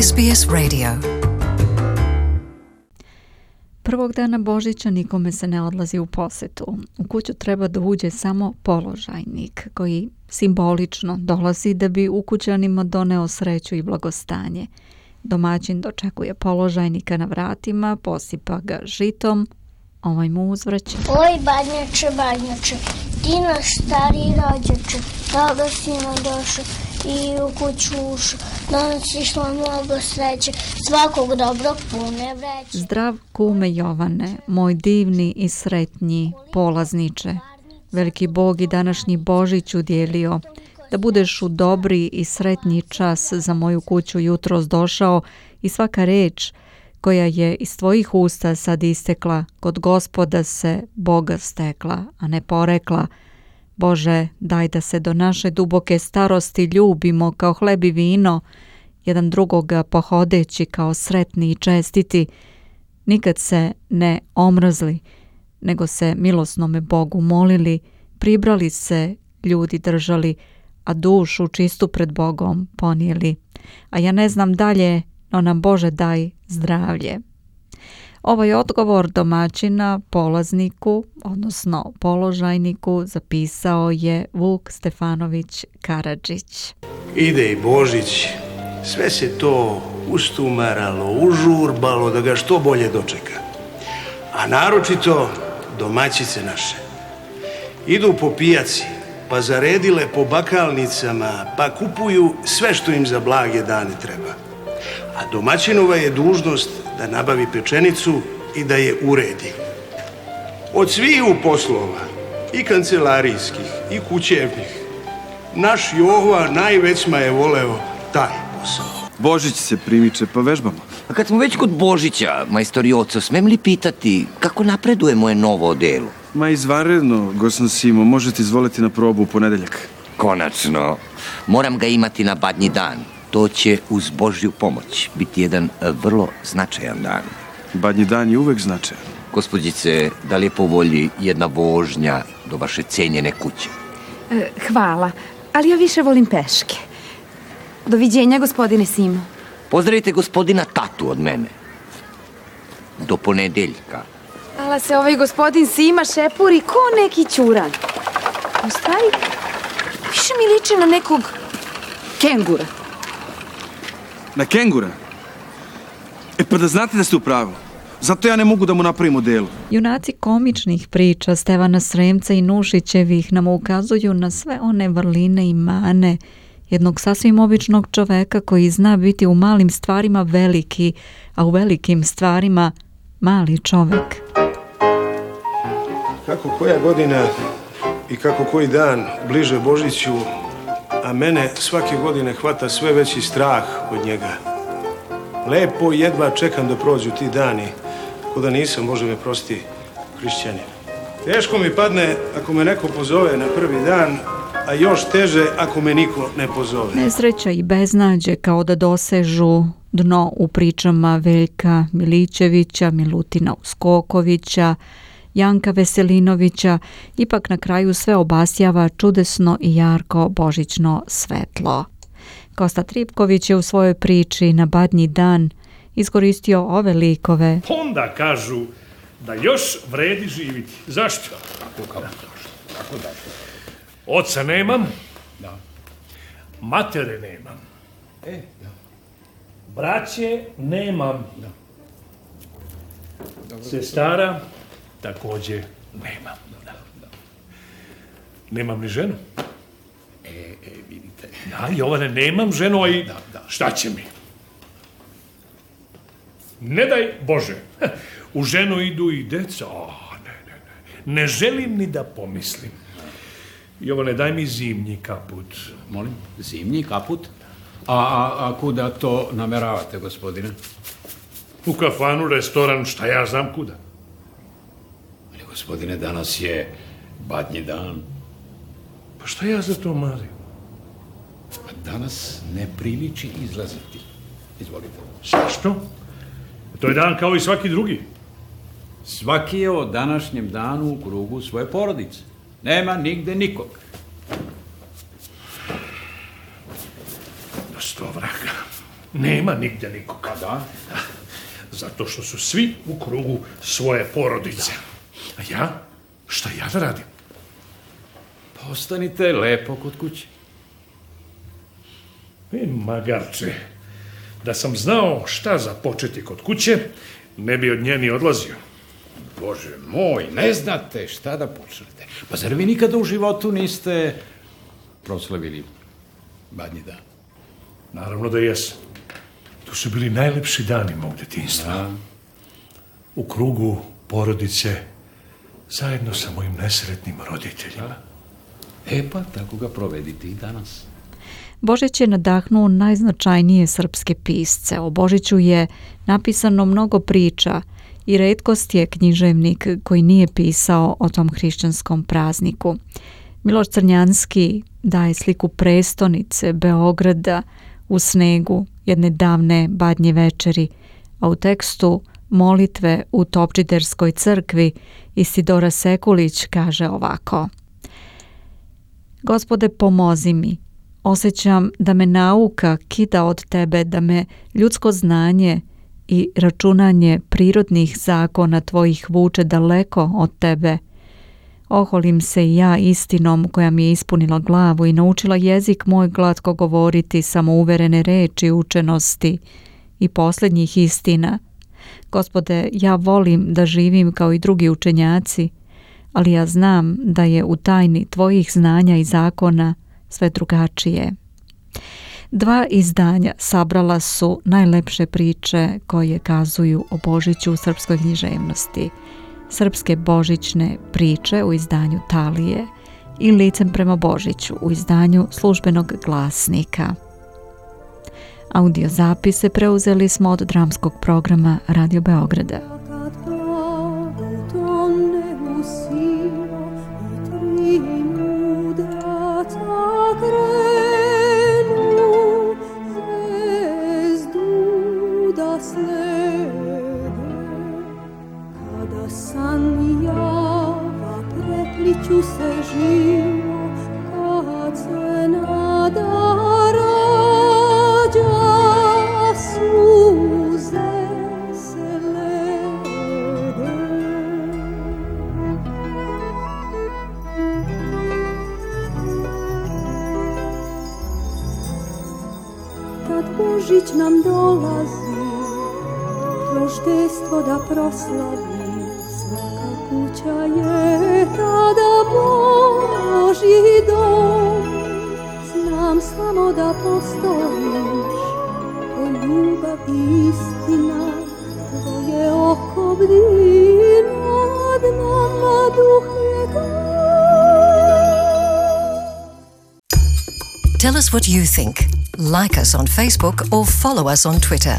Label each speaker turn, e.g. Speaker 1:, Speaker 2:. Speaker 1: SBS Radio. Prvog dana Božića nikome se ne odlazi u posetu. U kuću treba da uđe samo položajnik koji simbolično dolazi da bi ukućanima doneo sreću i blagostanje. Domaćin dočekuje položajnika na vratima, posipa ga žitom, ovaj mu uzvraća.
Speaker 2: Oj, badnjače, badnjače, ti naš stari rođače, dobro si nam došao, i u kuću ušla. Danas išlo mnogo sreće, svakog dobrog pune vreće.
Speaker 1: Zdrav kume Jovane, moj divni i sretnji polazniče. Veliki Bog i današnji Božić udjelio da budeš u dobri i sretni čas za moju kuću jutros došao i svaka reč koja je iz tvojih usta sad istekla, kod gospoda se Boga stekla, a ne porekla, Bože, daj da se do naše duboke starosti ljubimo kao hleb i vino, jedan drugoga pohodeći kao sretni i čestiti, nikad se ne omrzli, nego se milosnome Bogu molili, pribrali se, ljudi držali, a dušu čistu pred Bogom ponijeli. A ja ne znam dalje, no nam Bože daj zdravlje. Ovaj odgovor domaćina polazniku, odnosno položajniku, zapisao je Vuk Stefanović Karadžić.
Speaker 3: Ide i Božić, sve se to ustumaralo, užurbalo da ga što bolje dočeka. A naročito domaćice naše. Idu po pijaci, pa zaredile po bakalnicama, pa kupuju sve što im za blage dane treba a domaćinova je dužnost da nabavi pečenicu i da je uredi. Od sviju poslova, i kancelarijskih, i kućevnih, naš Jova najvećma je voleo taj posao.
Speaker 4: Božić se primiče pa vežbamo.
Speaker 5: A kad smo već kod Božića, majstori oco, smem li pitati kako napreduje moje novo odelo?
Speaker 4: Ma izvaredno, gosno Simo, možete izvoliti na probu u ponedeljak.
Speaker 5: Konačno, moram ga imati na badnji dan. To će uz Božju pomoć biti jedan e, vrlo značajan dan.
Speaker 4: Badnji dan je uvek značajan.
Speaker 5: Gospodjice, da li je po volji jedna vožnja do vaše cenjene kuće? E,
Speaker 6: hvala, ali ja više volim peške. Doviđenja, gospodine Simo.
Speaker 5: Pozdravite gospodina Tatu od mene. Do ponedeljka.
Speaker 6: Ala se ovaj gospodin Sima šepuri ko neki ćuran. U stvari, više mi liči na nekog kengura.
Speaker 4: Na kengura? E pa da znate da ste u pravu. Zato ja ne mogu da mu napravim modelu.
Speaker 1: Junaci komičnih priča Stevana Sremca i Nušićevih nam ukazuju na sve one vrline i mane jednog sasvim običnog čoveka koji zna biti u malim stvarima veliki, a u velikim stvarima mali čovek.
Speaker 7: Kako koja godina i kako koji dan bliže Božiću a mene svake godine hvata sve veći strah od njega. Lepo jedva čekam da prođu ti dani, ko da nisam, Bože me prosti, hrišćanin. Teško mi padne ako me neko pozove na prvi dan, a još teže ako me niko ne pozove.
Speaker 1: Nesreća i beznađe kao da dosežu dno u pričama Veljka Milićevića, Milutina Uskokovića, Janka Veselinovića, ipak na kraju sve obasjava čudesno i jarko božićno svetlo. Kosta Tripković je u svojoj priči na badnji dan iskoristio ove likove.
Speaker 8: Onda kažu da još vredi živiti. Zašto? Kako, kako, da. Tako da? Oca nemam, da. matere nemam, e, da. braće nemam, da. Dobro, sestara, takođe nemam. Da, da. Nemam ni ženu.
Speaker 5: E, e, vidite.
Speaker 8: Da, Jovane, nemam ženu, a i da, da. šta će mi? Ne daj Bože. U ženu idu i deca. O, ne, ne, ne. Ne želim ni da pomislim. Jovane, daj mi zimnji kaput. Molim, zimnji kaput? A, a, a kuda to nameravate, gospodine? U kafanu, restoran, šta ja znam kuda.
Speaker 5: Gospodine, danas je badnji dan.
Speaker 8: Pa što ja za to Mario?
Speaker 5: Pa danas ne priliči izlaziti. Izvolite.
Speaker 8: Što? To je dan kao i svaki drugi. Svaki je o današnjem danu u krugu svoje porodice. Nema nigde nikog. Do sto vraga. Nema nigde nikog.
Speaker 5: Pa da.
Speaker 8: Zato što su svi u krugu svoje porodice. Da. A pa ja? Šta ja da radim? Postanite lepo kod kuće. E, magarče, da sam znao šta započeti kod kuće, ne bi od nje ni odlazio.
Speaker 5: Bože moj, ne znate šta da počnete. Pa zar vi nikada u životu niste proslavili badnji dan?
Speaker 8: Naravno da jesam. To su bili najlepši dani mog detinstva. Da. U krugu porodice, zajedno sa mojim nesretnim roditeljima.
Speaker 5: E pa, tako ga provedite i danas.
Speaker 1: Božić je nadahnuo najznačajnije srpske pisce. O Božiću je napisano mnogo priča i redkost je književnik koji nije pisao o tom hrišćanskom prazniku. Miloš Crnjanski daje sliku prestonice Beograda u snegu jedne davne badnje večeri, a u tekstu molitve u Topčiderskoj crkvi Isidora Sekulić kaže ovako Gospode pomozi mi, osjećam da me nauka kida od tebe, da me ljudsko znanje i računanje prirodnih zakona tvojih vuče daleko od tebe. Oholim se i ja istinom koja mi je ispunila glavu i naučila jezik moj glatko govoriti samouverene reči učenosti i poslednjih istina – Gospode, ja volim da živim kao i drugi učenjaci, ali ja znam da je u tajni tvojih znanja i zakona sve drugačije. Dva izdanja sabrala su najlepše priče koje kazuju o Božiću u srpskoj književnosti. Srpske božićne priče u izdanju Talije i Licem prema Božiću u izdanju službenog glasnika. Audio zapise preuzeli smo od dramskog programa Radio Beograda. Liću se živo kad se nadam Božić nam dolazi, da proslavi, svaka kuća je tada Boži dom. Znam samo da postojiš, o ljubav istina, tvoje oko nad nama duh Tell us what you think like us on Facebook or follow us on Twitter.